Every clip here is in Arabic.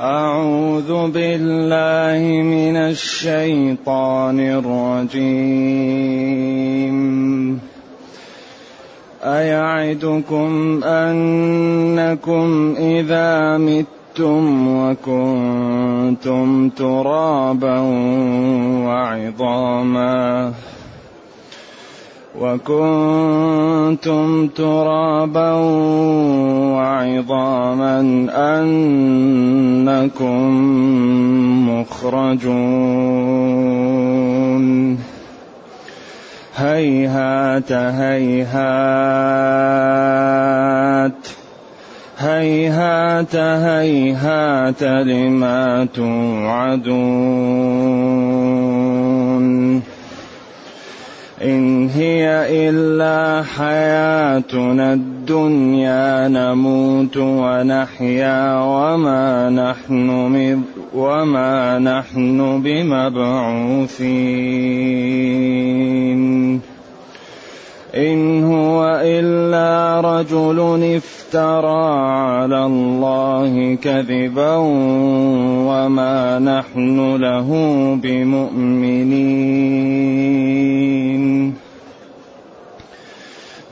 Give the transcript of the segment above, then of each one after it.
أعوذ بالله من الشيطان الرجيم. أيعدكم أنكم إذا متم وكنتم ترابا وعظاما وكنتم ترابا وعظاما أنكم مخرجون. هيهات هيهات هيهات هيهات لما توعدون. إن هي إلا حياتنا الدنيا نموت ونحيا وما نحن وما نحن بمبعوثين. إن هو إلا رجل افترى على الله كذبا وما نحن له بمؤمنين.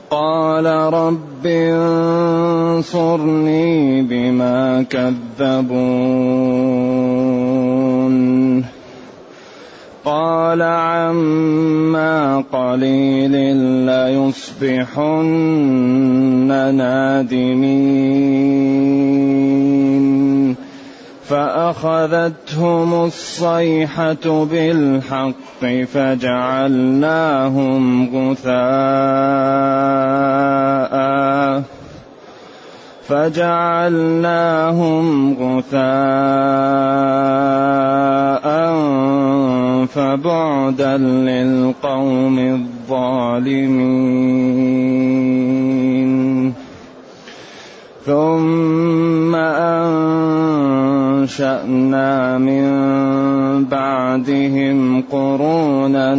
قال رب انصرني بما كذبون. قال عما قليل ليصبحن نادمين. فأخذتهم الصيحة بالحق فجعلناهم غثاء. فجعلناهم غثاء. فبعدا للقوم الظالمين. ثم أنشأنا من بعدهم قرونا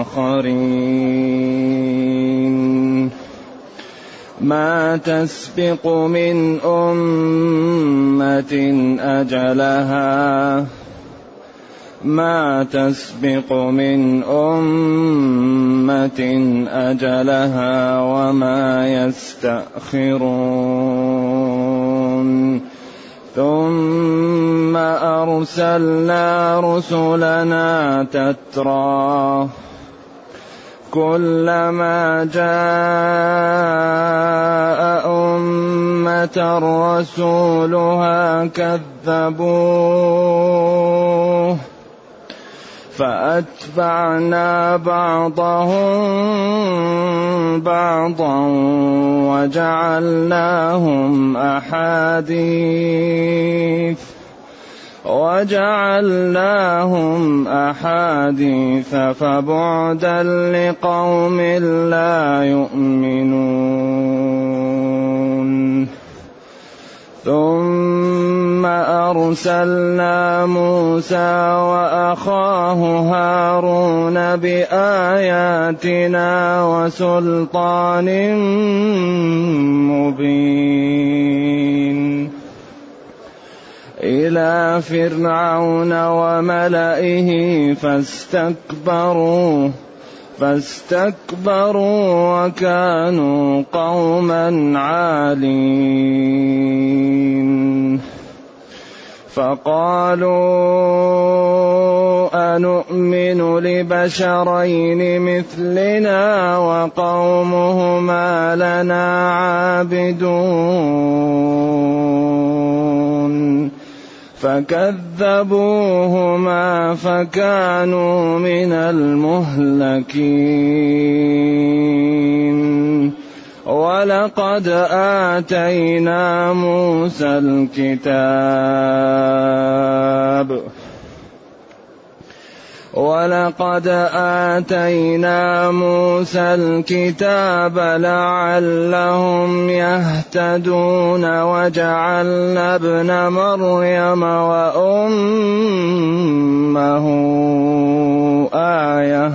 آخرين. ما تسبق من أمة أجلها ما تسبق من أمة أجلها وما يستأخرون. ثم أرسلنا رسلنا تترى. كلما جاء أمة رسولها كذبوه. فأتبعنا بعضهم بعضا وجعلناهم أحاديث وجعلناهم أحاديث فبعدا لقوم لا يؤمنون ثم أرسلنا موسى وأخاه هارون بآياتنا وسلطان مبين. إلى فرعون وملئه فاستكبروا. فاستكبروا وكانوا قوما عالين. فقالوا أنؤمن لبشرين مثلنا وقومهما لنا عابدون. فكذبوهما فكانوا من المهلكين. ولقد آتينا موسى الكتاب. ولقد آتينا موسى الكتاب لعلهم يهتدون وجعلنا ابن مريم وأمه آية.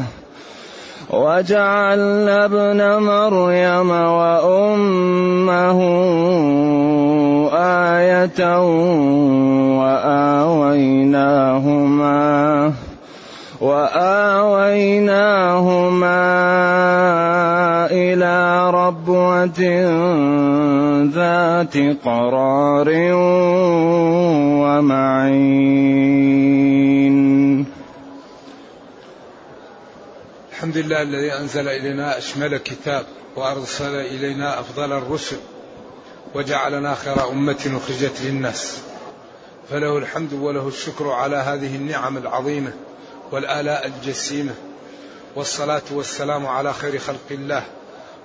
وجعلنا ابن مريم وأمه آية وآويناهما. إلى ربوة ذات قرار ومعين. الحمد لله الذي أنزل إلينا أشمل كتاب وأرسل إلينا أفضل الرسل وجعلنا خير أمة أخرجت للناس. فله الحمد وله الشكر على هذه النعم العظيمة. والآلاء الجسيمة والصلاة والسلام على خير خلق الله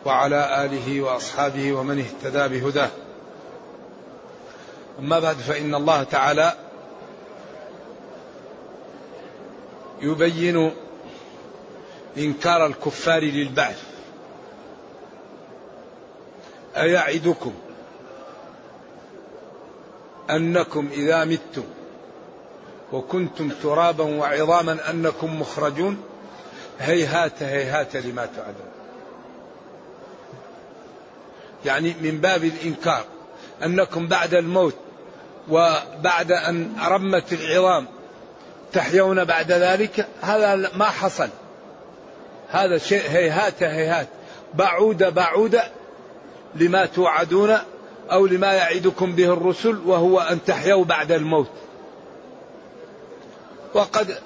وعلى آله وأصحابه ومن اهتدى بهداه. أما بعد فإن الله تعالى يبين إنكار الكفار للبعث. أيعدكم أنكم إذا متم وكنتم ترابا وعظاما أنكم مخرجون. هيهات هيهات لما تعدون. يعني من باب الإنكار أنكم بعد الموت وبعد أن رمت العظام تحيون بعد ذلك هذا ما حصل. هذا شيء هيهات هيهات. بعود بعود لما توعدون أو لما يعدكم به الرسل وهو أن تحيوا بعد الموت. وقد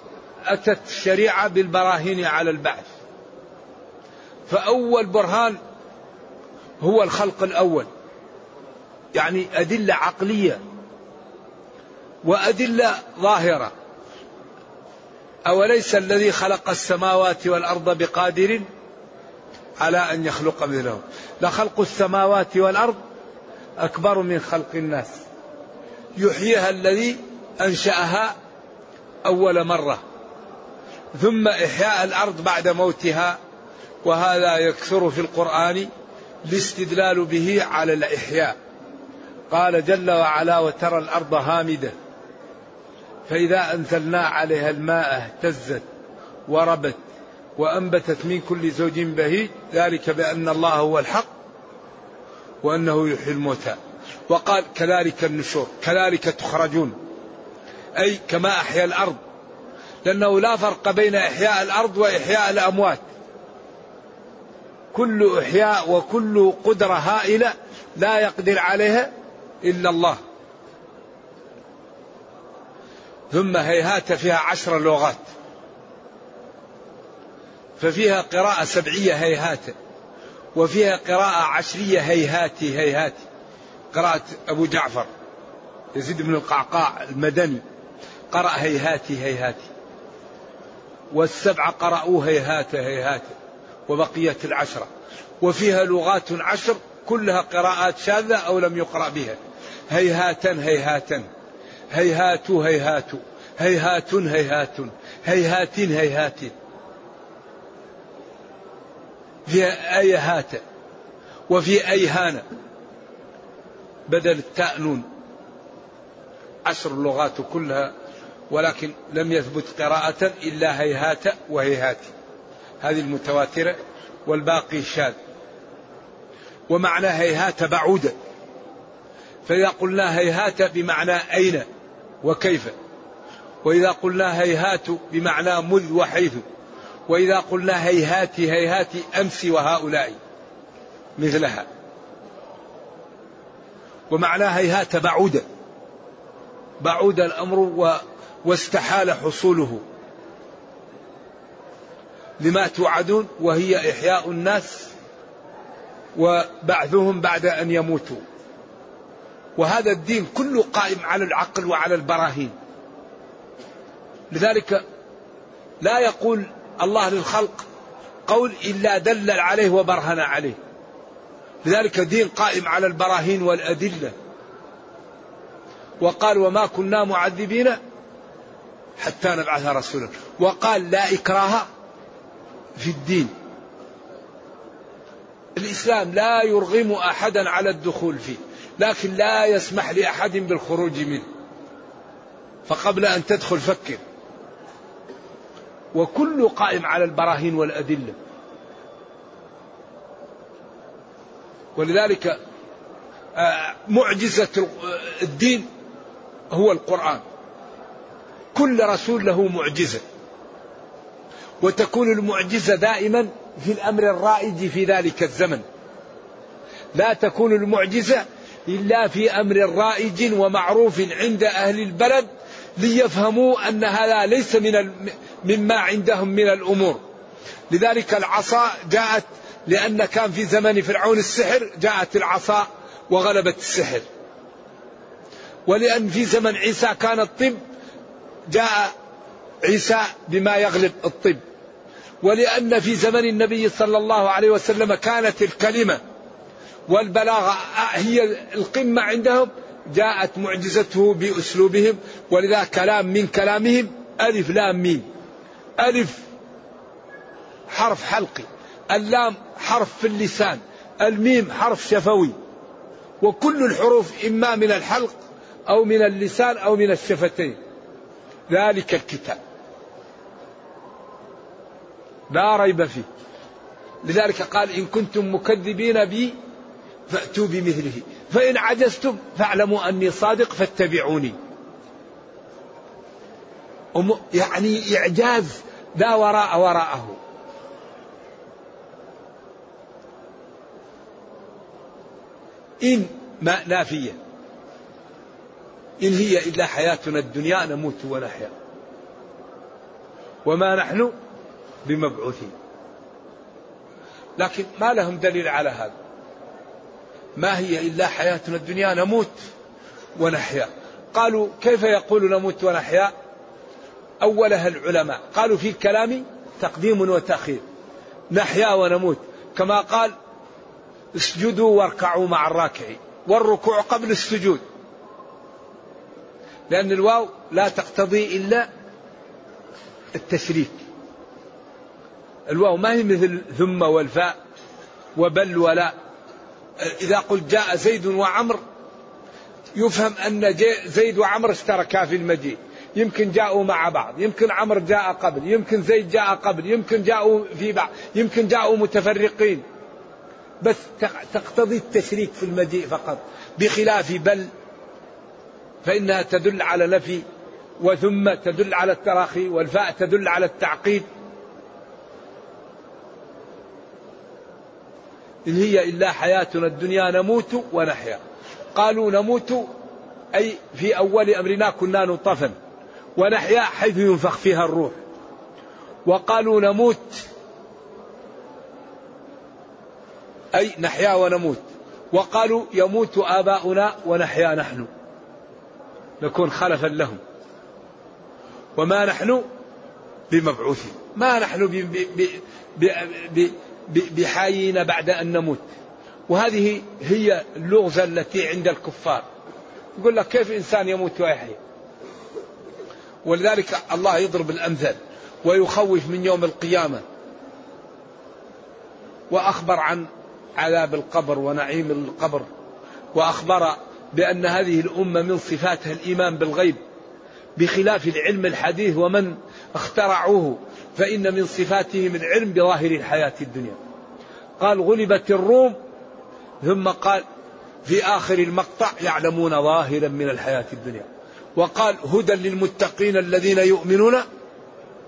أتت الشريعة بالبراهين على البعث. فأول برهان هو الخلق الأول. يعني أدلة عقلية وأدلة ظاهرة. أوليس الذي خلق السماوات والأرض بقادر على أن يخلق مثلهم؟ لخلق السماوات والأرض أكبر من خلق الناس. يحييها الذي أنشأها أول مرة. ثم إحياء الأرض بعد موتها وهذا يكثر في القرآن الاستدلال به على الإحياء. قال جل وعلا وترى الأرض هامدة فإذا أنزلنا عليها الماء اهتزت وربت وأنبتت من كل زوج بهيج ذلك بأن الله هو الحق وأنه يحيي الموتى. وقال كذلك النشور كذلك تخرجون. أي كما أحيا الأرض. لأنه لا فرق بين إحياء الأرض وإحياء الأموات. كل إحياء وكل قدرة هائلة لا يقدر عليها إلا الله. ثم هيهات فيها عشر لغات. ففيها قراءة سبعية هيهات. وفيها قراءة عشرية هيهات هيهات. قراءة أبو جعفر يزيد بن القعقاع المدني. قرأ هيهات هيهات والسبعة قرأوا هيهات هيهات وبقيت العشرة وفيها لغات عشر كلها قراءات شاذة أو لم يقرأ بها. هيهاتا هيهاتا هيهات هيهات هيهات هيهات هيهات هيهات في أيهات وفي أيهان بدل التاء نون عشر اللغات كلها ولكن لم يثبت قراءة إلا هيهات وهيهات. هذه المتواترة والباقي شاذ. ومعنى هيهات بعودة فإذا قلنا هيهات بمعنى أين وكيف. وإذا قلنا هيهات بمعنى مذ وحيث. وإذا قلنا هيهات هيهات أمس وهؤلاء. مثلها. ومعنى هيهات بعود. بعود الأمر واستحال حصوله. لما توعدون وهي إحياء الناس وبعثهم بعد أن يموتوا. وهذا الدين كله قائم على العقل وعلى البراهين. لذلك لا يقول الله للخلق قول إلا دلل عليه وبرهن عليه. لذلك دين قائم على البراهين والأدلة. وقال وما كنا معذبين حتى نبعث رسولا. وقال لا إكراه في الدين. الإسلام لا يرغم أحدا على الدخول فيه لكن لا يسمح لأحد بالخروج منه. فقبل أن تدخل فكر. وكل قائم على البراهين والأدلة. ولذلك آه، معجزة الدين هو القرآن. كل رسول له معجزة. وتكون المعجزة دائما في الأمر الرائج في ذلك الزمن. لا تكون المعجزة إلا في أمر رائج ومعروف عند أهل البلد ليفهموا أن هذا ليس من مما عندهم من الأمور. لذلك العصا جاءت لأن كان في زمن فرعون السحر جاءت العصا وغلبت السحر. ولأن في زمن عيسى كان الطب جاء عيسى بما يغلب الطب. ولأن في زمن النبي صلى الله عليه وسلم كانت الكلمة والبلاغة هي القمة عندهم جاءت معجزته بأسلوبهم ولذا كلام من كلامهم ألف لام ميم. ألف حرف حلقي اللام حرف في اللسان الميم حرف شفوي. وكل الحروف إما من الحلق أو من اللسان أو من الشفتين. ذلك الكتاب. لا ريب فيه. لذلك قال إن كنتم مكذبين بي فأتوا بمثله. فإن عجزتم فاعلموا أني صادق فاتبعوني. يعني إعجاز لا وراء وراءه. إن ما نافية. إن هي إلا حياتنا الدنيا نموت ونحيا وما نحن بمبعوثين. لكن ما لهم دليل على هذا. ما هي إلا حياتنا الدنيا نموت ونحيا قالوا كيف يقول نموت ونحيا أولها العلماء. قالوا في الكلام تقديم وتأخير. نحيا ونموت. كما قال اسجدوا واركعوا مع الراكعين. والركوع قبل السجود. لأن الواو لا تقتضي إلا التشريك. الواو ما هي مثل ثم والفاء وبل ولا. إذا قلت جاء زيد وعمر يفهم أن زيد وعمر اشتركا في المجيء. يمكن جاءوا مع بعض يمكن عمر جاء قبل يمكن زيد جاء قبل يمكن جاءوا في بعض يمكن جاءوا متفرقين. بس تقتضي التشريك في المجيء فقط بخلاف بل فإنها تدل على نفي وثم تدل على التراخي والفاء تدل على التعقيد. إن هي إلا حياتنا الدنيا نموت ونحيا. قالوا نموت أي في أول أمرنا كنا نطفا ونحيا حيث ينفخ فيها الروح. وقالوا نموت أي نحيا ونموت. وقالوا يموت آباؤنا ونحيا نحن. نكون خلفا لهم. وما نحن بمبعوثين. ما نحن بحايين بعد أن نموت. وهذه هي اللغزة التي عند الكفار. يقول لك كيف إنسان يموت ويحيا ولذلك الله يضرب الأمثال ويخوف من يوم القيامة. وأخبر عن عذاب القبر ونعيم القبر. وأخبر بأن هذه الأمة من صفاتها الإيمان بالغيب بخلاف العلم الحديث ومن اخترعوه فإن من صفاتهم العلم بظاهر الحياة الدنيا. قال غلبت الروم ثم قال في آخر المقطع يعلمون ظاهرا من الحياة الدنيا. وقال هدى للمتقين الذين يؤمنون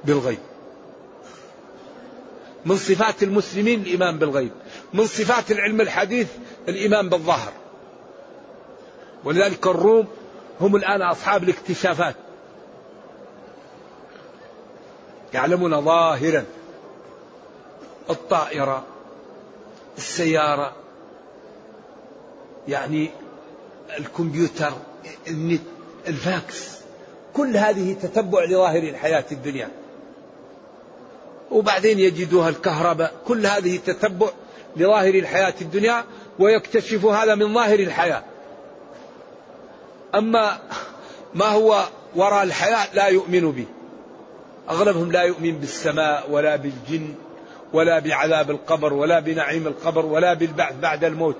بالغيب. من صفات المسلمين الإيمان بالغيب من صفات العلم الحديث الإيمان بالظاهر. ولذلك الروم هم الآن أصحاب الاكتشافات. يعلمون ظاهرا الطائرة السيارة يعني الكمبيوتر النت الفاكس كل هذه تتبع لظاهر الحياة الدنيا. وبعدين يجدوها الكهرباء كل هذه تتبع لظاهر الحياة الدنيا ويكتشف هذا من ظاهر الحياة. أما ما هو وراء الحياة لا يؤمن به. أغلبهم لا يؤمن بالسماء ولا بالجن ولا بعذاب القبر ولا بنعيم القبر ولا بالبعث بعد الموت.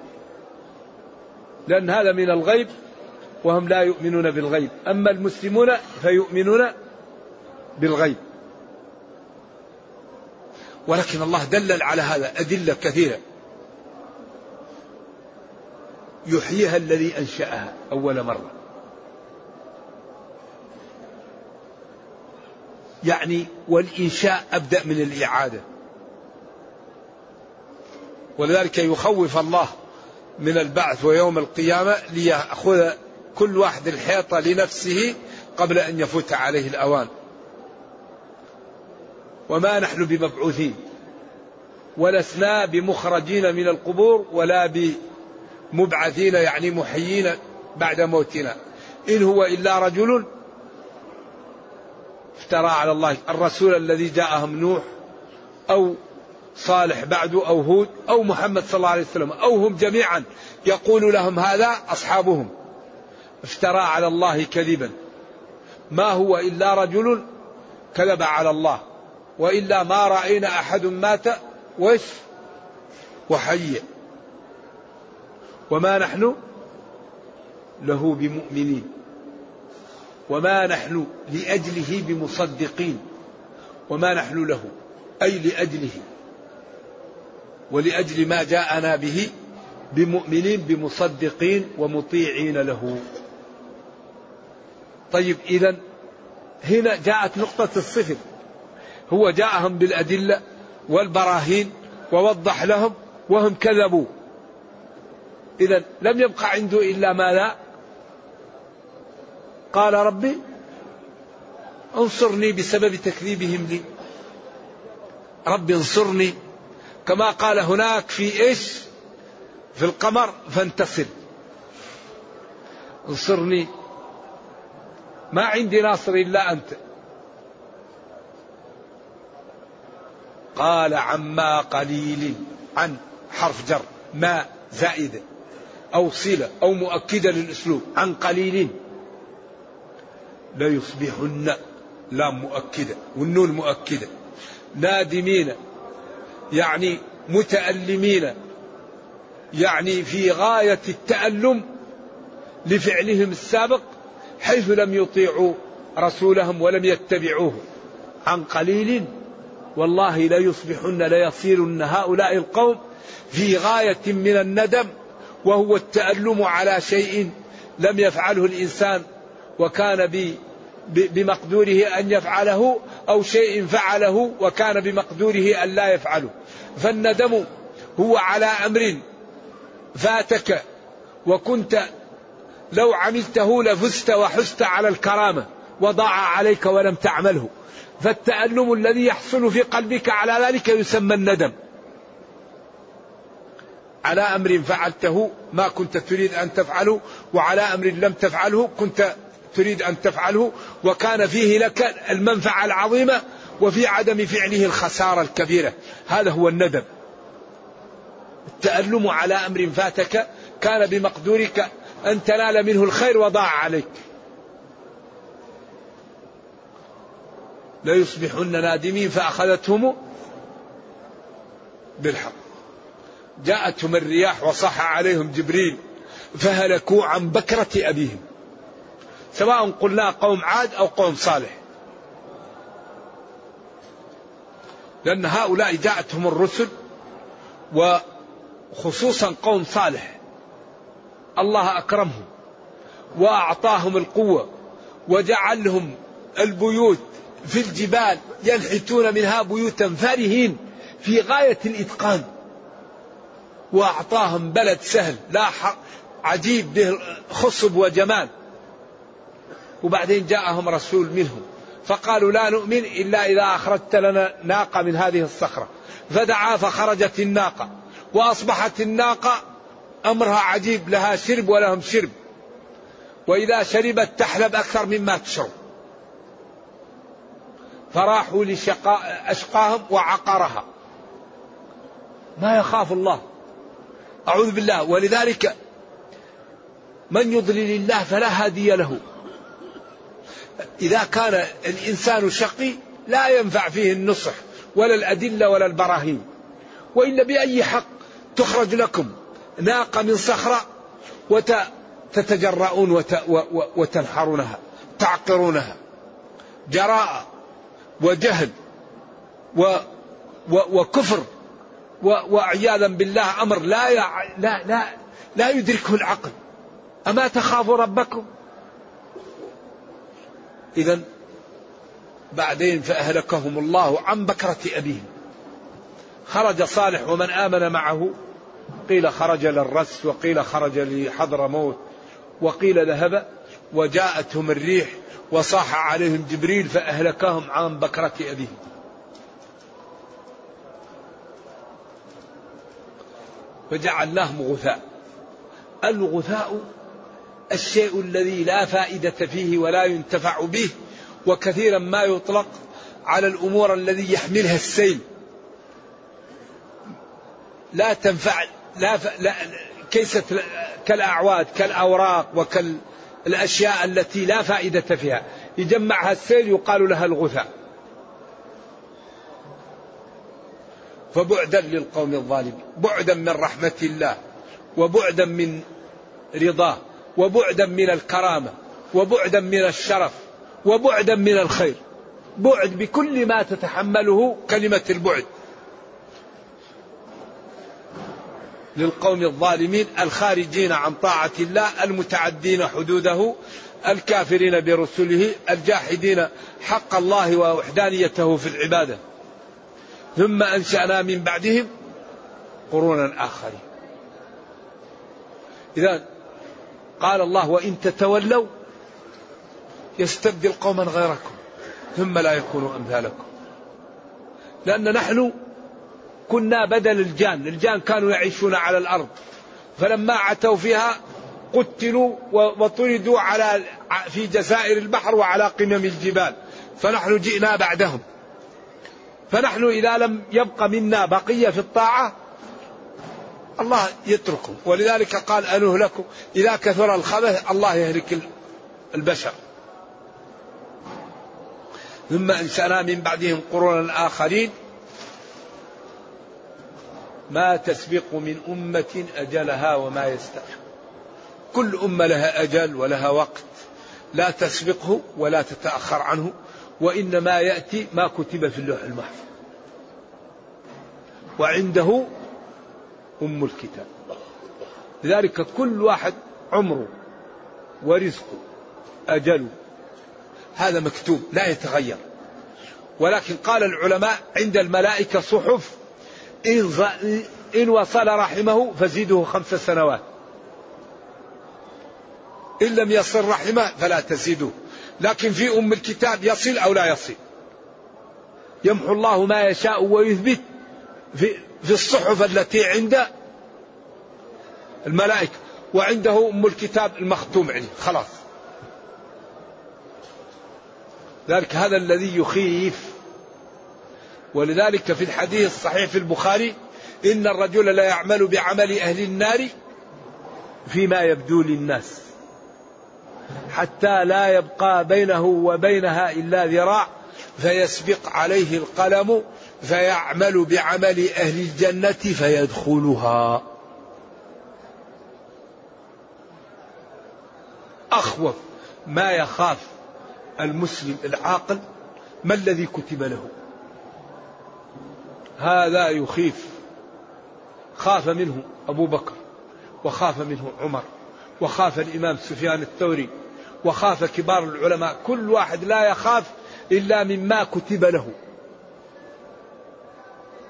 لأن هذا من الغيب وهم لا يؤمنون بالغيب. أما المسلمون فيؤمنون بالغيب. ولكن الله دلل على هذا أدلة كثيرة. يحييها الذي أنشأها أول مرة. يعني والإنشاء أبدأ من الإعادة. ولذلك يخوف الله من البعث ويوم القيامة ليأخذ كل واحد الحيطة لنفسه قبل أن يفوت عليه الأوان. وما نحن بمبعوثين. ولسنا بمخرجين من القبور ولا بمبعثين يعني محيين بعد موتنا. إن هو إلا رجل افترى على الله الرسول الذي جاءهم نوح أو صالح بعد أو هود أو محمد صلى الله عليه وسلم أو هم جميعا يقول لهم هذا أصحابهم. افترى على الله كذبا. ما هو إلا رجل كذب على الله. وإلا ما رأينا أحد مات وش؟ وحي. وما نحن له بمؤمنين. وما نحن لأجله بمصدقين وما نحن له أي لأجله ولأجل ما جاءنا به بمؤمنين بمصدقين ومطيعين له. طيب إذا هنا جاءت نقطة الصفر. هو جاءهم بالأدلة والبراهين ووضح لهم وهم كذبوا. إذا لم يبقى عنده إلا ما لا قال ربي انصرني بسبب تكذيبهم لي. ربي انصرني. كما قال هناك في إيش؟ في القمر فانتصر. انصرني. ما عندي ناصر إلا أنت. قال عما قليل عن حرف جر ما زائدة أو صلة أو مؤكدة للأسلوب عن قليل. ليصبحن لام مؤكدة والنون مؤكدة. نادمين يعني متألمين يعني في غاية التألم لفعلهم السابق حيث لم يطيعوا رسولهم ولم يتبعوه. عن قليل والله ليصبحن ليصيرن هؤلاء القوم في غاية من الندم وهو التألم على شيء لم يفعله الإنسان وكان بمقدوره أن يفعله أو شيء فعله وكان بمقدوره أن لا يفعله. فالندم هو على أمر فاتك وكنت لو عملته لفزت وحزت على الكرامة وضاع عليك ولم تعمله. فالتألم الذي يحصل في قلبك على ذلك يسمى الندم. على أمر فعلته ما كنت تريد أن تفعله وعلى أمر لم تفعله كنت تريد أن تفعله وكان فيه لك المنفعة العظيمة وفي عدم فعله الخسارة الكبيرة. هذا هو الندم. التألم على أمر فاتك كان بمقدورك أن تنال منه الخير وضاع عليك. ليصبحن نادمين فأخذتهم بالحق. جاءتهم الرياح وصح عليهم جبريل فهلكوا عن بكرة أبيهم. سواء قلنا قوم عاد أو قوم صالح. لأن هؤلاء جاءتهم الرسل وخصوصا قوم صالح. الله أكرمهم وأعطاهم القوة وجعلهم البيوت في الجبال ينحتون منها بيوتا فارهين في غاية الإتقان. وأعطاهم بلد سهل لا عجيب به خصب وجمال. وبعدين جاءهم رسول منهم. فقالوا لا نؤمن إلا إذا أخرجت لنا ناقة من هذه الصخرة. فدعا فخرجت الناقة. وأصبحت الناقة أمرها عجيب لها شرب ولهم شرب. وإذا شربت تحلب أكثر مما تشرب. فراحوا لشقاء أشقاهم وعقرها. ما يخاف الله. أعوذ بالله. ولذلك من يضلل الله فلا هادي له. إذا كان الإنسان شقي لا ينفع فيه النصح ولا الأدلة ولا البراهين. وإلا بأي حق تخرج لكم ناقة من صخرة وتتجرؤون وتنحرونها تعقرونها. جراءة وجهل و و وكفر و وعياذا بالله أمر لا. لا لا لا يدركه العقل. أما تخافوا ربكم؟ اذا بعدين فأهلكهم الله عن بكرة أبيهم. خرج صالح ومن آمن معه قيل خرج للرس وقيل خرج لحضر موت وقيل ذهب وجاءتهم الريح وصاح عليهم جبريل فأهلكهم عن بكرة أبيهم. فجعلناهم غثاء. الغثاء الشيء الذي لا فائدة فيه ولا ينتفع به وكثيرا ما يطلق على الأمور الذي يحملها السيل. لا تنفع لا, ف... لا كيست كالأعواد كالأوراق وكالأشياء التي لا فائدة فيها. يجمعها السيل يقال لها الغثاء. فبعدا للقوم الظالمين بعدا من رحمة الله وبعدا من رضاه. وبعدا من الكرامة وبعدا من الشرف وبعدا من الخير. بعد بكل ما تتحمله كلمة البعد. للقوم الظالمين الخارجين عن طاعة الله المتعدين حدوده الكافرين برسله الجاحدين حق الله ووحدانيته في العبادة. ثم أنشأنا من بعدهم قرونا آخرين. إذا قال الله وإن تتولوا يستبدل قوما غيركم ثم لا يكونوا أمثالكم. لأن نحن كنا بدل الجان الجان كانوا يعيشون على الأرض فلما عتوا فيها قتلوا وطردوا على في جزائر البحر وعلى قمم الجبال فنحن جئنا بعدهم. فنحن إذا لم يبق منا بقية في الطاعة الله يتركه. ولذلك قال أنهلكم إذا كثر الخبث الله يهلك البشر. ثم أنشأنا من بعدهم قرونا آخرين. ما تسبق من أمة أجلها وما يستأخر كل أمة لها أجل ولها وقت. لا تسبقه ولا تتأخر عنه وإنما يأتي ما كتب في اللوح المحفوظ. وعنده أم الكتاب. لذلك كل واحد عمره ورزقه أجله. هذا مكتوب لا يتغير. ولكن قال العلماء عند الملائكة صحف إن, إن وصل رحمه فزيده خمس سنوات. إن لم يصل رحمه فلا تزيده. لكن في أم الكتاب يصل أو لا يصل. يمحو الله ما يشاء ويثبت. في, في الصحف التي عند الملائكة وعنده أم الكتاب المختوم عليه خلاص. ذلك هذا الذي يخيف. ولذلك في الحديث الصحيح في البخاري إن الرجل لا يعمل بعمل أهل النار فيما يبدو للناس حتى لا يبقى بينه وبينها إلا ذراع فيسبق عليه القلم فيعمل بعمل أهل الجنة فيدخلها. أخوف ما يخاف المسلم العاقل؟ ما الذي كتب له؟ هذا يخيف. خاف منه أبو بكر وخاف منه عمر وخاف الإمام سفيان الثوري وخاف كبار العلماء. كل واحد لا يخاف إلا مما كتب له.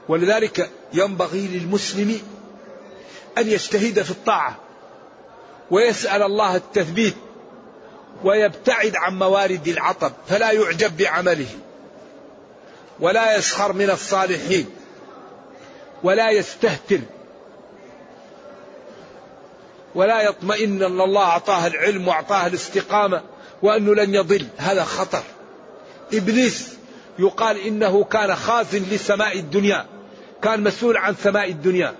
ولذلك ينبغي للمسلم أن يجتهد في الطاعة ويسأل الله التثبيت ويبتعد عن موارد العطب فلا يعجب بعمله ولا يسخر من الصالحين ولا يستهتر ولا يطمئن أن الله أعطاه العلم وأعطاه الاستقامة وأنه لن يضل. هذا خطر. إبليس يقال إنه كان خازن لسماء الدنيا. كان مسؤول عن سماء الدنيا.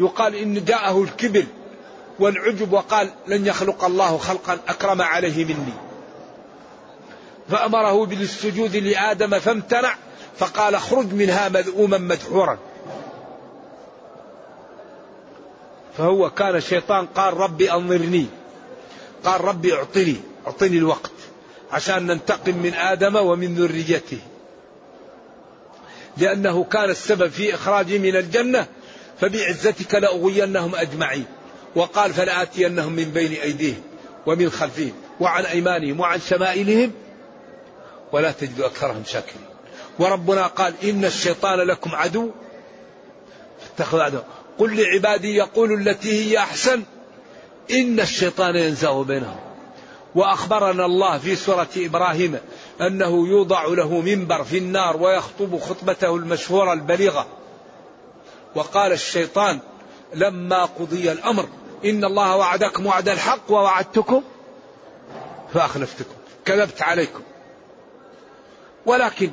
يقال إن جاءه الكبر والعجب وقال لن يخلق الله خلقا أكرم عليه مني. فأمره بالسجود لآدم فامتنع فقال اخرج منها مذءوما مدحورا. فهو كان الشيطان قال ربي أنظرني قال ربي أعطني أعطني الوقت عشان ننتقم من آدم ومن ذريته. لأنه كان السبب في إخراجي من الجنة فبعزتك لأغوينهم أجمعين. وقال فلآتينهم من بين أيديهم ومن خلفهم وعن أيمانهم وعن شمائلهم ولا تجد أكثرهم شاكرين. وربنا قال إن الشيطان لكم عدو. فاتخذوا عدو. قل لعبادي يقول التي هي أحسن. إن الشيطان ينزغ بينهم. وأخبرنا الله في سورة إبراهيم أنه يوضع له منبر في النار ويخطب خطبته المشهورة البليغة. وقال الشيطان لما قضي الأمر إن الله وعدكم وعد الحق ووعدتكم فأخلفتكم كذبت عليكم. ولكن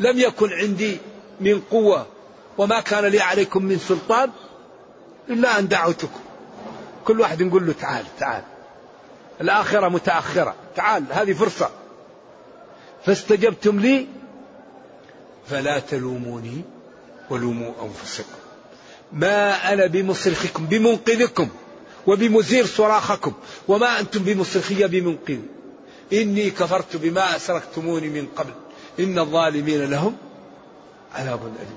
لم يكن عندي من قوة وما كان لي عليكم من سلطان إلا أن دعوتكم. كل واحد نقول له تعال تعال. الآخرة متأخرة. تعال هذه فرصة. فاستجبتم لي. فلا تلوموني ولوموا أنفسكم. ما أنا بمصرخكم بمنقذكم وبمزير صراخكم وما أنتم بمصرخية بمنقذ. إني كفرت بما أسركتموني من قبل. إن الظالمين لهم عذاب أليم.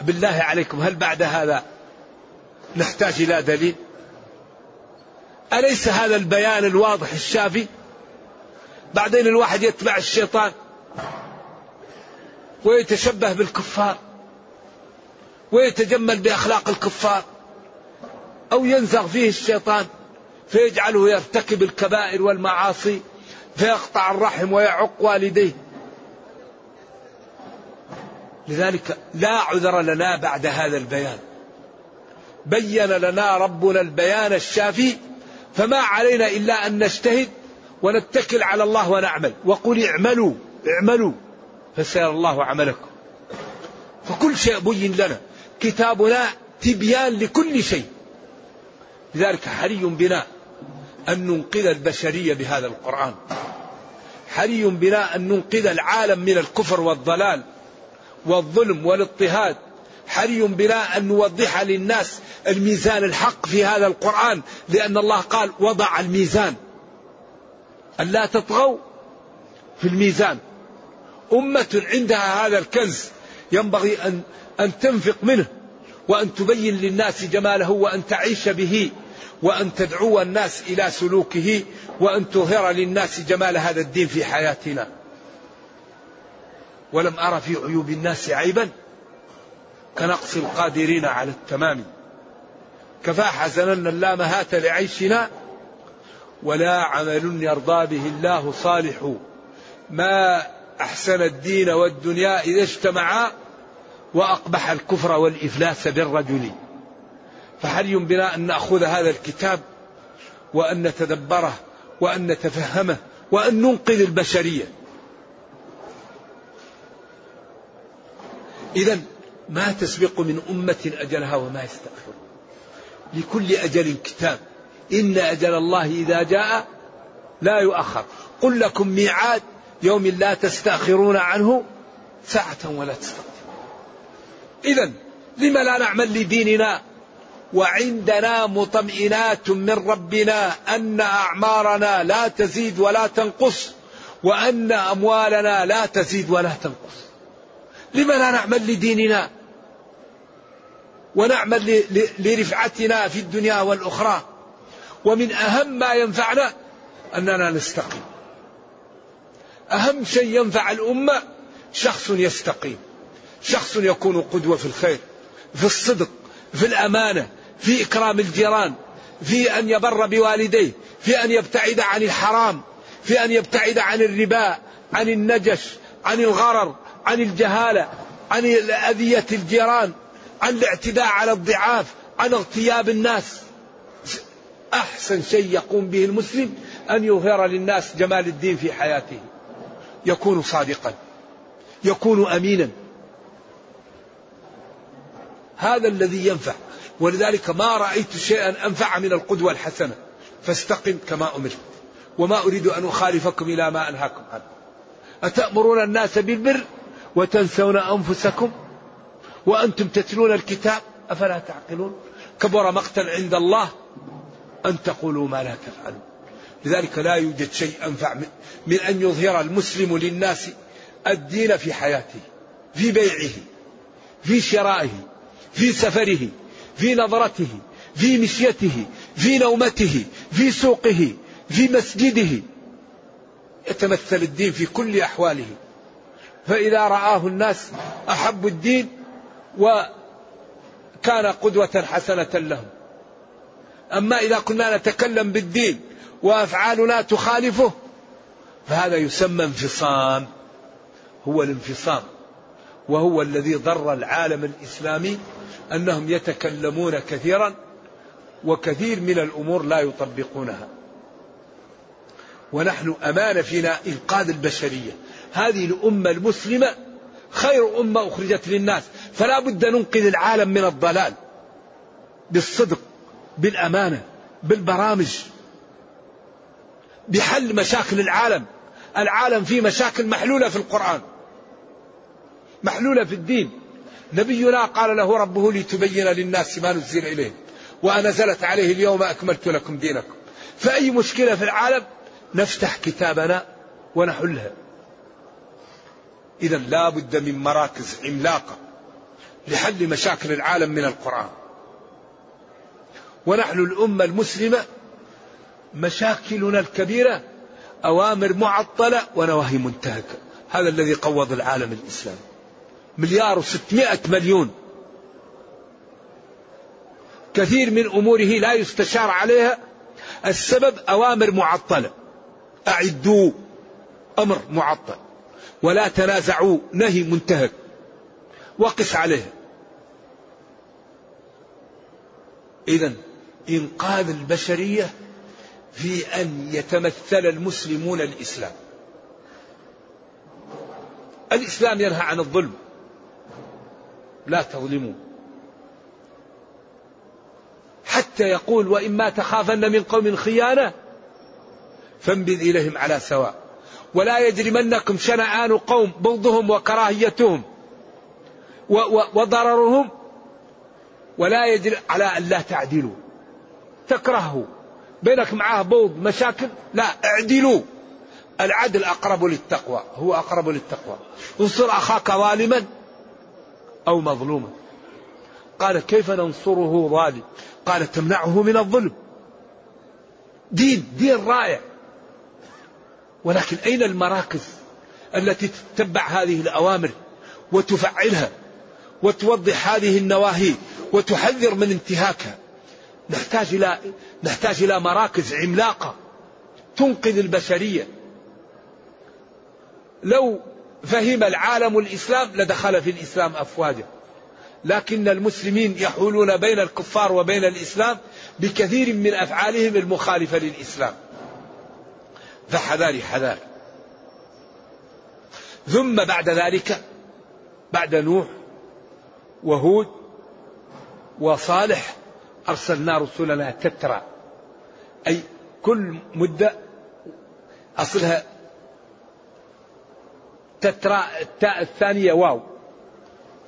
بالله عليكم هل بعد هذا نحتاج إلى دليل؟ أليس هذا البيان الواضح الشافي؟ بعدين الواحد يتبع الشيطان ويتشبه بالكفار ويتجمل بأخلاق الكفار أو ينزغ فيه الشيطان فيجعله يرتكب الكبائر والمعاصي فيقطع الرحم ويعق والديه. لذلك لا عذر لنا بعد هذا البيان. بين لنا ربنا البيان الشافي فما علينا إلا أن نجتهد ونتكل على الله ونعمل. وقل اعملوا اعملوا. فسيرى الله عملكم. فكل شيء بين لنا. كتابنا تبيان لكل شيء. لذلك حري بنا أن ننقذ البشرية بهذا القرآن. حري بنا أن ننقذ العالم من الكفر والضلال والظلم والاضطهاد. حري بنا أن نوضح للناس الميزان الحق في هذا القرآن لأن الله قال وضع الميزان ألا تطغوا في الميزان. أمة عندها هذا الكنز. ينبغي أن أن تنفق منه وأن تبين للناس جماله وأن تعيش به وأن تدعو الناس إلى سلوكه وأن تظهر للناس جمال هذا الدين في حياتنا. ولم أرى في عيوب الناس عيبا. كنقص القادرين على التمام. كفى حزنا لا مهاة لعيشنا ولا عمل يرضى به الله صالح. ما أحسن الدين والدنيا إذا اجتمعا وأقبح الكفر والإفلاس بالرجل فحري بنا أن نأخذ هذا الكتاب وأن نتدبره وأن نتفهمه وأن ننقذ البشرية؟ إذا ما تسبق من أمة أجلها وما يستأخر. لكل أجل كتاب. إن أجل الله إذا جاء لا يؤخر. قل لكم ميعاد يوم لا تستأخرون عنه ساعة ولا تستقدمون إذا لم لا نعمل لديننا؟ وعندنا مطمئنات من ربنا أن أعمارنا لا تزيد ولا تنقص وأن أموالنا لا تزيد ولا تنقص. لم لا نعمل لديننا؟ ونعمل لرفعتنا في الدنيا والأخرى. ومن أهم ما ينفعنا أننا نستقيم. أهم شيء ينفع الأمة شخص يستقيم. شخص يكون قدوة في الخير في الصدق في الأمانة في إكرام الجيران في أن يبر بوالديه في أن يبتعد عن الحرام في أن يبتعد عن الربا عن النجش عن الغرر عن الجهالة عن أذية الجيران عن الاعتداء على الضعاف عن اغتياب الناس. أحسن شيء يقوم به المسلم أن يظهر للناس جمال الدين في حياته. يكون صادقا. يكون أمينا. هذا الذي ينفع. ولذلك ما رأيت شيئا أنفع من القدوة الحسنة. فاستقم كما أمرت. وما أريد أن أخالفكم إلى ما أنهاكم عنه. أتأمرون الناس بالبر وتنسون أنفسكم؟ وأنتم تتلون الكتاب؟ أفلا تعقلون؟ كبر مقتا عند الله؟ أن تقولوا ما لا تفعلون لذلك لا يوجد شيء أنفع من أن يظهر المسلم للناس الدين في حياته في بيعه في شرائه في سفره في نظرته في مشيته في نومته في سوقه في مسجده. يتمثل الدين في كل أحواله. فإذا رآه الناس أحبوا الدين وكان قدوة حسنة لهم. أما إذا كنا نتكلم بالدين وأفعالنا تخالفه فهذا يسمى انفصام هو الانفصام وهو الذي ضر العالم الإسلامي أنهم يتكلمون كثيرا وكثير من الأمور لا يطبقونها. ونحن أمانة فينا إنقاذ البشرية. هذه الأمة المسلمة خير أمة أخرجت للناس فلا بد ننقذ العالم من الضلال بالصدق. بالأمانة بالبرامج بحل مشاكل العالم. العالم فيه مشاكل محلولة في القرآن محلولة في الدين. نبينا قال له ربه لتبين للناس ما نزل إليه وأنزلت عليه اليوم أكملت لكم دينكم. فأي مشكلة في العالم نفتح كتابنا ونحلها. إذا لا بد من مراكز عملاقة لحل مشاكل العالم من القرآن. ونحن الأمة المسلمة مشاكلنا الكبيرة أوامر معطلة ونواهي منتهكة. هذا الذي قوض العالم الإسلامي مليار وستمائة مليون. كثير من أموره لا يستشار عليها. السبب أوامر معطلة. أعدوا أمر معطل. ولا تنازعوا. نهي منتهك. وقس عليه. إذا إنقاذ البشرية في أن يتمثل المسلمون الإسلام. الإسلام ينهى عن الظلم. لا تظلموا. حتى يقول وإما تخافن من قوم خيانة فانبذ إليهم على سواء. ولا يجرمنكم شنآن قوم بغضهم وكراهيتهم وضررهم. ولا يجري على أن لا تعدلوا. تكرهه. بينك معاه بغض مشاكل؟ لا اعدلوا. العدل أقرب للتقوى هو أقرب للتقوى. انصر أخاك ظالما أو مظلوما. قال كيف ننصره ظالم؟ قال تمنعه من الظلم. دين دين رائع. ولكن أين المراكز التي تتبع هذه الأوامر وتفعلها وتوضح هذه النواهي وتحذر من انتهاكها؟ نحتاج إلى نحتاج إلى مراكز عملاقة تنقذ البشرية. لو فهم العالم الإسلام لدخل في الإسلام أفواجا. لكن المسلمين يحولون بين الكفار وبين الإسلام بكثير من أفعالهم المخالفة للإسلام. فحذاري حذار ثم بعد ذلك بعد نوح وهود وصالح أرسلنا رسلنا تترى. أي كل مدة أصلها تترى التاء الثانية واو.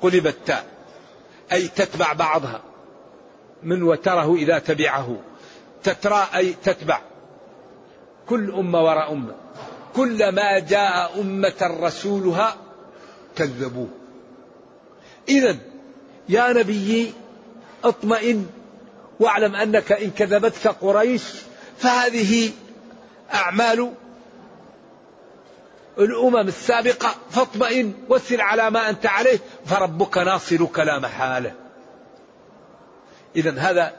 قلبت تاء. أي تتبع بعضها. من وتره إذا تبعه. تترى أي تتبع. كل أمة وراء أمة. كلما جاء أمة رسولها كذبوه. إذا يا نبي اطمئن واعلم أنك إن كذبتك قريش فهذه أعمال الأمم السابقة فاطمئن وسر على ما أنت عليه فربك ناصرك لا محالة إذا هذا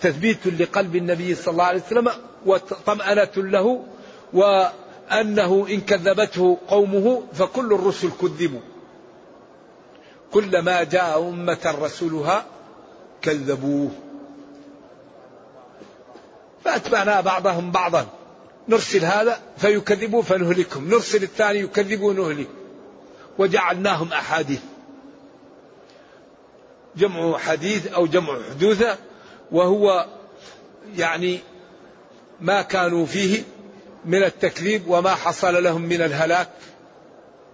تثبيت لقلب النبي صلى الله عليه وسلم وطمأنة له وأنه إن كذبته قومه فكل الرسل كذبوا. كلما جاء أمة رسولها كذبوه. فأتبعنا بعضهم بعضا. نرسل هذا فيكذبوا فنهلكهم. نرسل الثاني يكذبوا نهلك وجعلناهم أحاديث. جمع حديث أو جمع حدوثة وهو يعني ما كانوا فيه من التكذيب وما حصل لهم من الهلاك.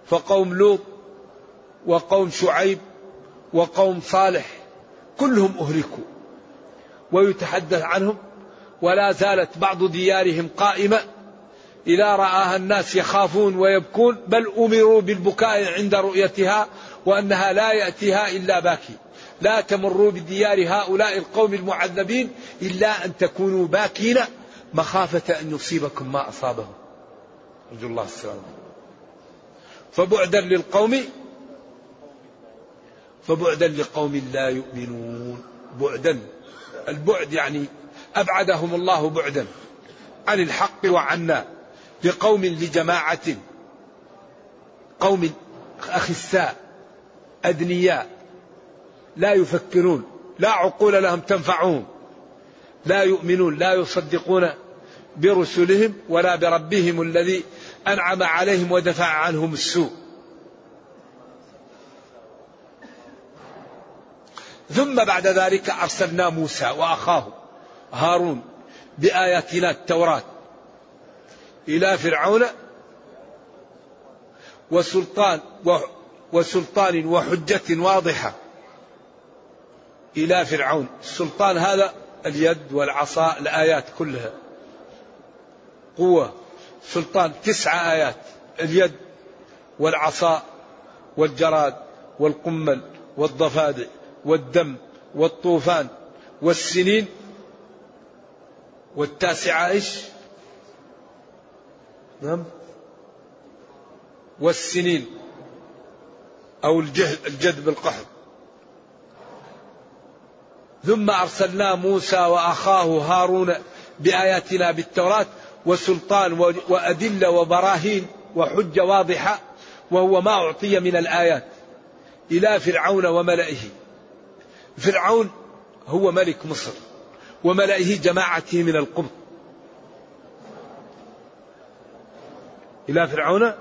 فقوم لوط وقوم شعيب وقوم صالح كلهم أهلكوا. ويتحدث عنهم ولا زالت بعض ديارهم قائمة إذا رآها الناس يخافون ويبكون بل أمروا بالبكاء عند رؤيتها وأنها لا يأتيها إلا باكي. لا تمروا بديار هؤلاء القوم نرجو الله السلامة. فبعدا للقوم فبعدا لقوم لا يؤمنون. بعدا البعد يعني أبعدهم الله بعدا عن الحق وعنا لقوم لجماعة قوم أخساء أدنياء لا يفكرون لا عقول لهم تنفعهم لا يؤمنون لا يصدقون برسلهم ولا بربهم الذي أنعم عليهم ودفع عنهم السوء. ثم بعد ذلك أرسلنا موسى وأخاه هارون بآياتنا التوراة إلى فرعون وسلطان وسلطان وحجة واضحة إلى فرعون. السلطان هذا اليد والعصا الآيات كلها قوة. سلطان تسع آيات اليد والعصا والجراد والقمل والضفادع والدم والطوفان والسنين والتاسعة إيش؟ نعم. والسنين. أو الجد بالقحط. ثم أرسلنا موسى وأخاه هارون بآياتنا بالتوراة وسلطان وأدلة وبراهين وحجة واضحة وهو ما أعطي من الآيات إلى فرعون وملئه. فرعون هو ملك مصر. وملئه جماعته من القبط إلى فرعون؟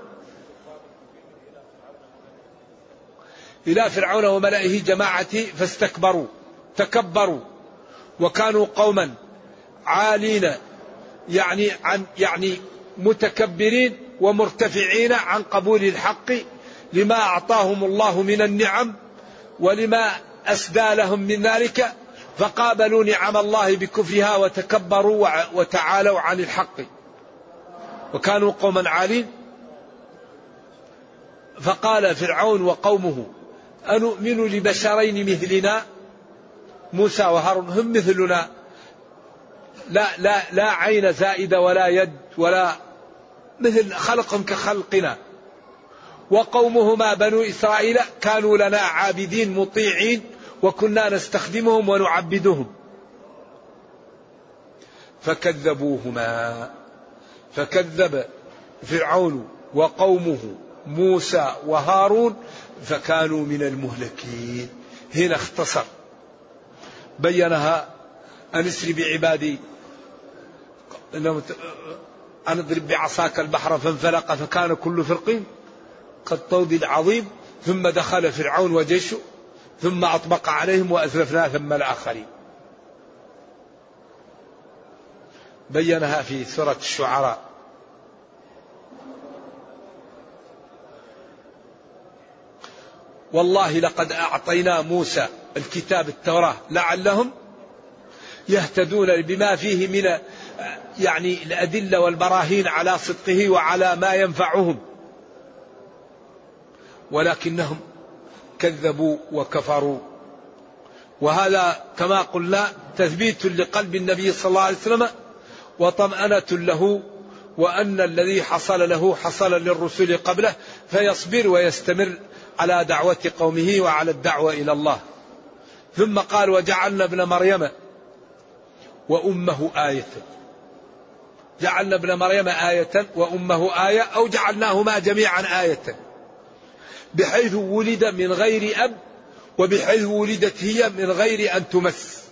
إلى فرعون وملئه جماعته فاستكبروا تكبروا وكانوا قوما عالين يعني عن يعني متكبرين ومرتفعين عن قبول الحق لما أعطاهم الله من النعم ولما أسدى لهم من ذلك فقابلوا نعم الله بكفرها وتكبروا وتعالوا عن الحق. وكانوا قوما عالين. فقال فرعون وقومه أنؤمن لبشرين مثلنا؟ موسى وهارون هم مثلنا. لا لا لا عين زائدة ولا يد ولا مثل خلقهم كخلقنا. وقومهما بنو إسرائيل كانوا لنا عابدين مطيعين. وكنا نستخدمهم ونعبدهم. فكذبوهما. فكذب فرعون وقومه موسى وهارون فكانوا من المهلكين. هنا اختصر. بينها أن اسر بعبادي. أن اضرب بعصاك البحر فانفلق فكان كل فرق كالطود العظيم. ثم دخل فرعون وجيشه. ثم أطبق عليهم وأزلفنا ثم الآخرين. بينها في سورة الشعراء. والله لقد أعطينا موسى الكتاب التوراة لعلهم يهتدون بما فيه من يعني الأدلة والبراهين على صدقه وعلى ما ينفعهم. ولكنهم كذبوا وكفروا. وهذا كما قلنا تثبيت لقلب النبي صلى الله عليه وسلم وطمأنة له وأن الذي حصل له حصل للرسل قبله فيصبر ويستمر على دعوة قومه وعلى الدعوة إلى الله. ثم قال وجعلنا ابن مريم وأمه آية. جعلنا ابن مريم آية وأمه آية أو جعلناهما جميعا آية. بحيث ولد من غير أب وبحيث ولدت هي من غير أن تمس.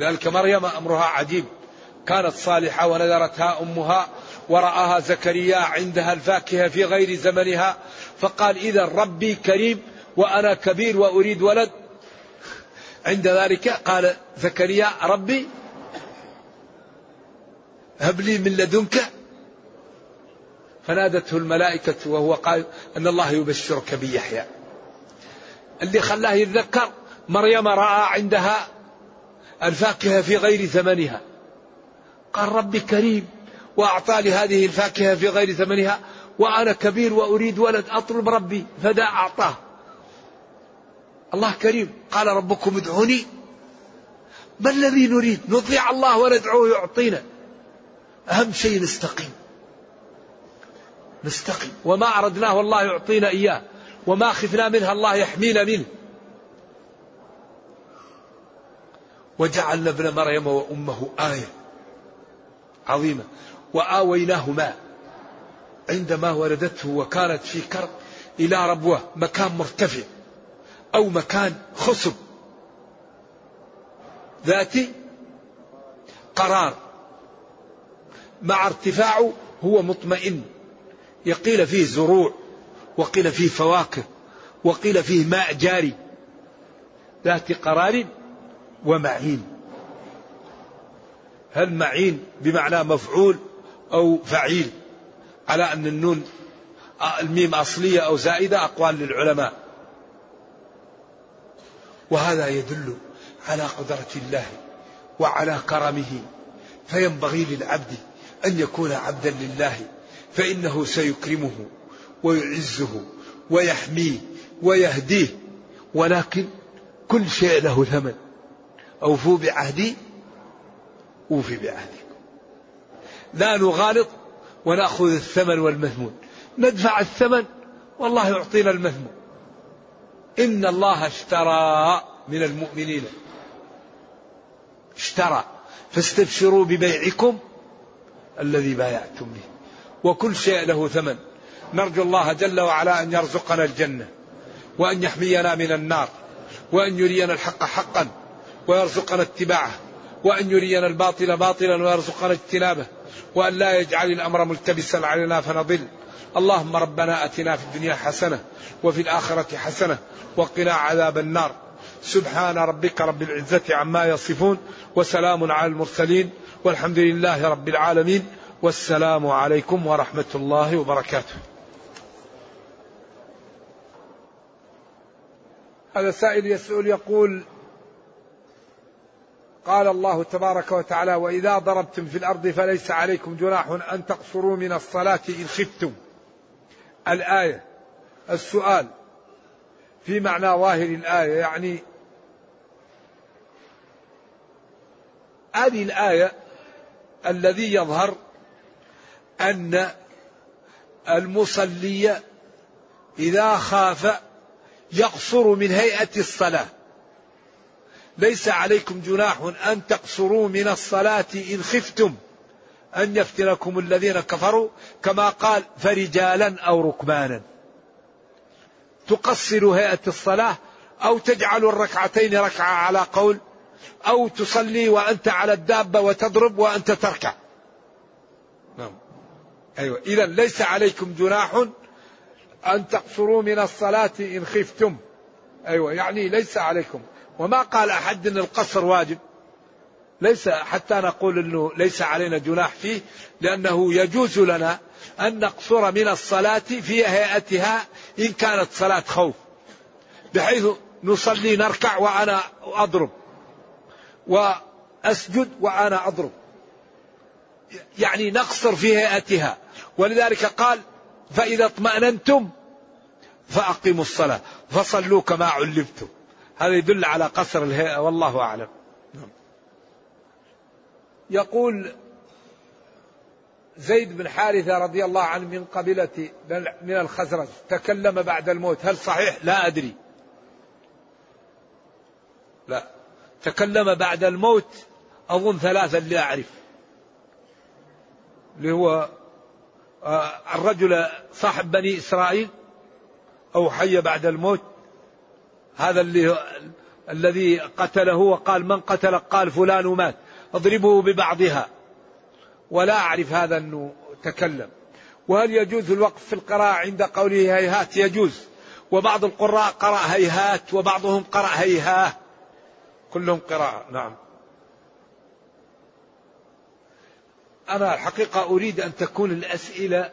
ذلك مريم أمرها عجيب. كانت صالحة ونذرتها أمها ورآها زكريا عندها الفاكهة في غير زمنها فقال إذا ربي كريم وأنا كبير وأريد ولد. عند ذلك قال زكريا ربي هب لي من لدنك فنادته الملائكة وهو قال أن الله يبشرك بيحيى. اللي خلاه يتذكر مريم رأى عندها الفاكهة في غير ثمنها. قال ربي كريم وأعطى لي هذه الفاكهة في غير ثمنها وأنا كبير وأريد ولد أطلب ربي فدا أعطاه. الله كريم. قال ربكم ادعوني. ما الذي نريد؟ نطيع الله وندعوه يعطينا. أهم شيء نستقيم. نستقيم وما أردناه الله يعطينا إياه. وما خفنا منها الله يحمينا منه. وجعلنا ابن مريم وأمه آية عظيمة. وآويناهما عندما ولدته وكانت في كرب إلى ربوة مكان مرتفع أو مكان خصب. ذات قرار. مع ارتفاعه هو مطمئن. يقيل فيه زروع وقيل فيه فواكه وقيل فيه ماء جاري ذات قرار ومعين. هل معين بمعنى مفعول أو فعيل؟ على أن النون الميم أصلية أو زائدة أقوال للعلماء. وهذا يدل على قدرة الله وعلى كرمه. فينبغي للعبد أن يكون عبدا لله. فإنه سيكرمه ويعزه ويحميه ويهديه. ولكن كل شيء له ثمن. أوفوا بعهدي أوفي بعهدكم. لا نغالط ونأخذ الثمن والمثمون. ندفع الثمن والله يعطينا المثمون. إن الله اشترى من المؤمنين. اشترى. فاستبشروا ببيعكم الذي بايعتم به. وكل شيء له ثمن. نرجو الله جل وعلا أن يرزقنا الجنة وأن يحمينا من النار وأن يرينا الحق حقا ويرزقنا اتباعه وأن يرينا الباطل باطلا ويرزقنا اجتنابه وأن لا يجعل الأمر ملتبسا علينا فنضل. اللهم ربنا أتنا في الدنيا حسنة وفي الآخرة حسنة وقنا عذاب النار. سبحان ربك رب العزة عما يصفون وسلام على المرسلين والحمد لله رب العالمين. والسلام عليكم ورحمة الله وبركاته. هذا سائل يسأل يقول قال الله تبارك وتعالى وإذا ضربتم في الأرض فليس عليكم جناح أن تقصروا من الصلاة إن خفتم الآية السؤال في معنى ظاهر الآية يعني هذه الآية الذي يظهر أن المصلي إذا خاف يقصر من هيئة الصلاة. ليس عليكم جناح أن تقصروا من الصلاة إن خفتم أن يفتنكم الذين كفروا كما قال فرجالا أو ركبانا. تقصر هيئة الصلاة أو تجعل الركعتين ركعة على قول أو تصلي وأنت على الدابة وتضرب وأنت تركع. نعم. أيوة. إذا ليس عليكم جناح أن تقصروا من الصلاة إن خفتم. أيوة. يعني ليس عليكم. وما قال أحد أن القصر واجب. ليس حتى نقول أنه ليس علينا جناح فيه لأنه يجوز لنا أن نقصر من الصلاة في هيئتها إن كانت صلاة خوف. بحيث نصلي نركع وأنا أضرب. وأسجد وأنا أضرب. يعني نقصر في هيئتها. ولذلك قال فإذا اطمأننتم فأقيموا الصلاة. فصلوا كما علمتم. هذا يدل على قصر الهيئة. والله أعلم. يقول زيد بن حارثة رضي الله عنه من قبيلة من الخزرج. تكلم بعد الموت. هل صحيح؟ لا أدري. لا. تكلم بعد الموت. أظن ثلاثة اللي أعرف. اللي هو آه، الرجل صاحب بني إسرائيل أو حي بعد الموت. هذا اللي الذي قتله وقال من قتل؟ قال فلان مات. اضربه ببعضها. ولا أعرف هذا أنه تكلم. وهل يجوز الوقف في القراءة عند قوله هيهات يجوز. وبعض القراء قرأ هيهات وبعضهم قرأ هيهاه كلهم قراءة نعم. أنا الحقيقة أريد أن تكون الأسئلة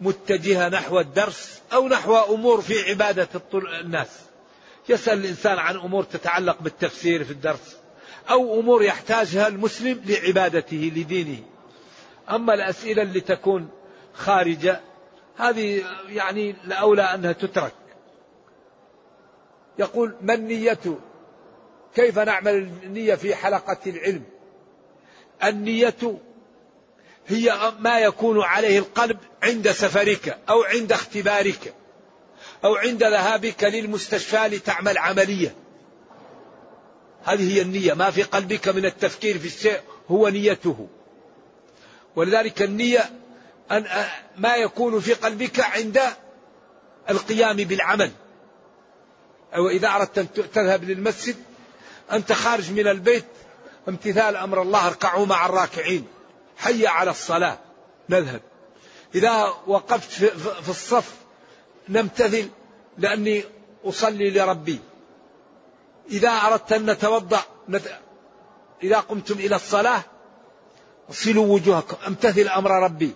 متجهة نحو الدرس أو نحو أمور في عبادة الناس. يسأل الإنسان عن أمور تتعلق بالتفسير في الدرس أو أمور يحتاجها المسلم لعبادته لدينه. أما الأسئلة اللي تكون خارجة هذه يعني الأولى أنها تترك. يقول ما النية؟ كيف نعمل النية في حلقة العلم؟ النية هي ما يكون عليه القلب عند سفرك أو عند اختبارك أو عند ذهابك للمستشفى لتعمل عملية. هذه هي النية. ما في قلبك من التفكير في الشيء هو نيته. ولذلك النية أن ما يكون في قلبك عند القيام بالعمل. أو إذا أردت أن تذهب للمسجد أنت خارج من البيت امتثال أمر الله اركعوا مع الراكعين. حي على الصلاة. نذهب إذا وقفت في الصف نمتثل لأني أصلي لربي. إذا أردت أن نتوضأ إذا قمتم إلى الصلاة صلوا وجوهكم امتثل أمر ربي.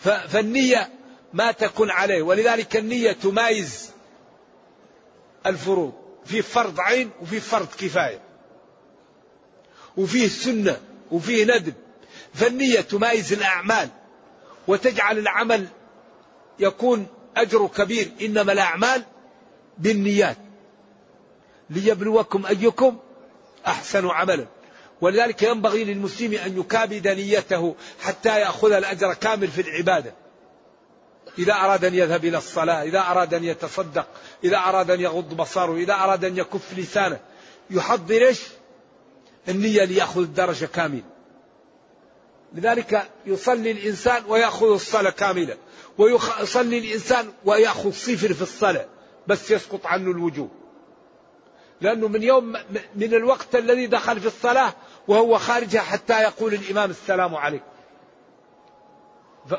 فالنية ما تكون عليه. ولذلك النية تمايز الفروض. في فرض عين وفي فرض كفاية. وفيه سنة وفيه ندب. فالنية تمايز الأعمال وتجعل العمل يكون أجر كبير. إنما الأعمال بالنيات. ليبلوكم أيكم أحسن عملا. ولذلك ينبغي للمسلم أن يكابد نيته حتى يأخذ الأجر كامل في العبادة. إذا أراد أن يذهب إلى الصلاة إذا أراد أن يتصدق إذا أراد أن يغض بصره إذا أراد أن يكف لسانه يحضر إيش؟ النية ليأخذ الدرجة كاملة لذلك يصلي الإنسان ويأخذ الصلاة كاملة ويصلي الإنسان ويأخذ صفر في الصلاة بس يسقط عنه الوجوب لأنه من يوم من الوقت الذي دخل في الصلاة وهو خارجها حتى يقول الإمام السلام عليكم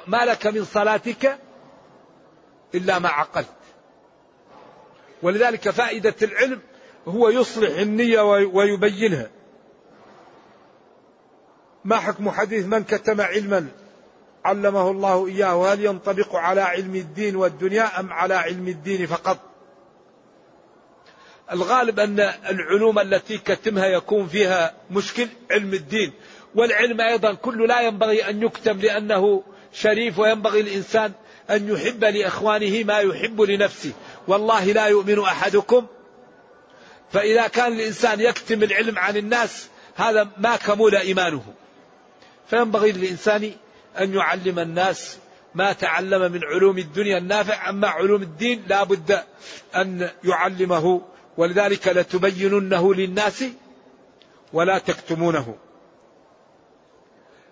ما لك من صلاتك إلا ما عقلت. ولذلك فائدة العلم هو يصلح النية ويبينها. ما حكم حديث من كتم علما علمه الله إياه؟ هل ينطبق على علم الدين والدنيا أم على علم الدين فقط؟ الغالب أن العلوم التي كتمها يكون فيها مشكل علم الدين والعلم أيضا كله لا ينبغي أن يكتم لأنه شريف وينبغي الإنسان أن يحب لإخوانه ما يحب لنفسه. والله لا يؤمن أحدكم فإذا كان الإنسان يكتم العلم عن الناس هذا ما كمل إيمانه. فينبغي للإنسان أن يعلم الناس ما تعلم من علوم الدنيا النافع أما علوم الدين لا بد أن يعلمه ولذلك لتبيننه للناس ولا تكتمونه.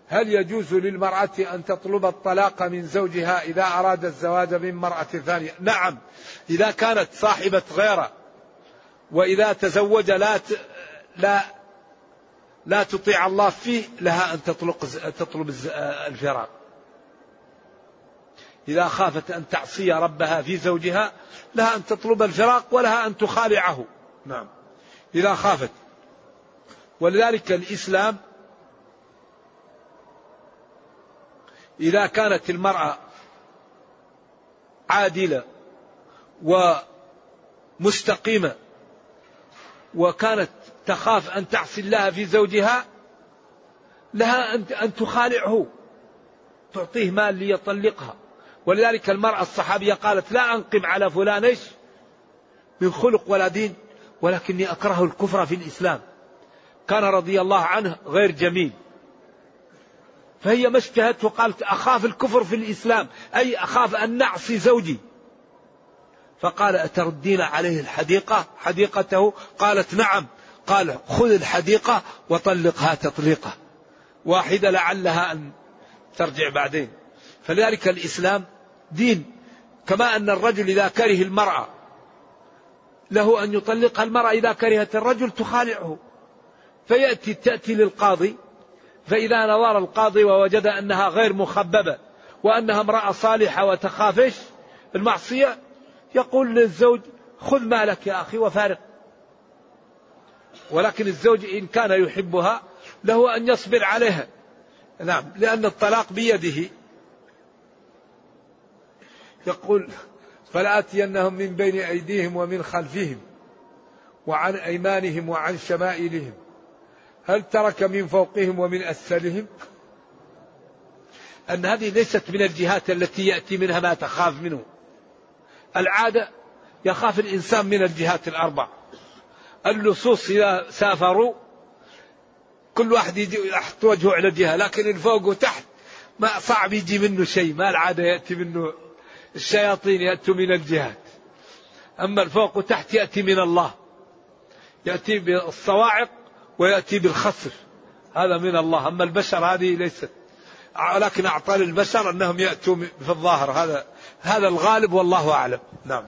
هل يجوز للمرأة أن تطلب الطلاق من زوجها إذا أراد الزواج من مرأة ثانية؟ نعم إذا كانت صاحبة غيره وإذا تزوج لا لا لا تطيع الله فيه لها أن تطلق تطلب الفراق. إذا خافت أن تعصي ربها في زوجها لها أن تطلب الفراق ولها أن تخالعه. نعم. إذا خافت. ولذلك الإسلام إذا كانت المرأة عادلة ومستقيمة وكانت تخاف أن تعصي الله في زوجها لها أن تخالعه تعطيه مال ليطلقها. ولذلك المرأة الصحابية قالت لا أنقم على فلان إيش؟ من خلق ولا دين ولكني أكره الكفر في الإسلام. كان رضي الله عنه غير جميل. فهي ما اشتهت وقالت أخاف الكفر في الإسلام أي أخاف أن نعصي زوجي. فقال أتردين عليه الحديقة؟ حديقته؟ قالت نعم. قال خذ الحديقة وطلقها تطليقة واحدة لعلها أن ترجع بعدين. فلذلك الإسلام دين. كما أن الرجل إذا كره المرأة له أن يطلقها المرأة إذا كرهت الرجل تخالعه. فيأتي تأتي للقاضي فإذا نظر القاضي ووجد أنها غير مخببة وأنها امرأة صالحة وتخافش المعصية يقول للزوج خذ مالك يا أخي وفارق. ولكن الزوج إن كان يحبها له أن يصبر عليها. نعم لأن الطلاق بيده. يقول فلآتينهم من بين أيديهم ومن خلفهم وعن أيمانهم وعن شمائلهم. هل ترك من فوقهم ومن أسفلهم؟ أن هذه ليست من الجهات التي يأتي منها ما تخاف منه. العادة يخاف الإنسان من الجهات الأربع اللصوص إذا سافروا كل واحد يحط وجهه على جهة لكن الفوق وتحت ما صعب يجي منه شيء ما العادة يأتي منه الشياطين يأتوا من الجهات. أما الفوق وتحت يأتي من الله يأتي بالصواعق ويأتي بالخسر هذا من الله. أما البشر هذه ليست ولكن أعطى للبشر أنهم يأتوا في الظاهر هذا هذا الغالب والله أعلم. نعم.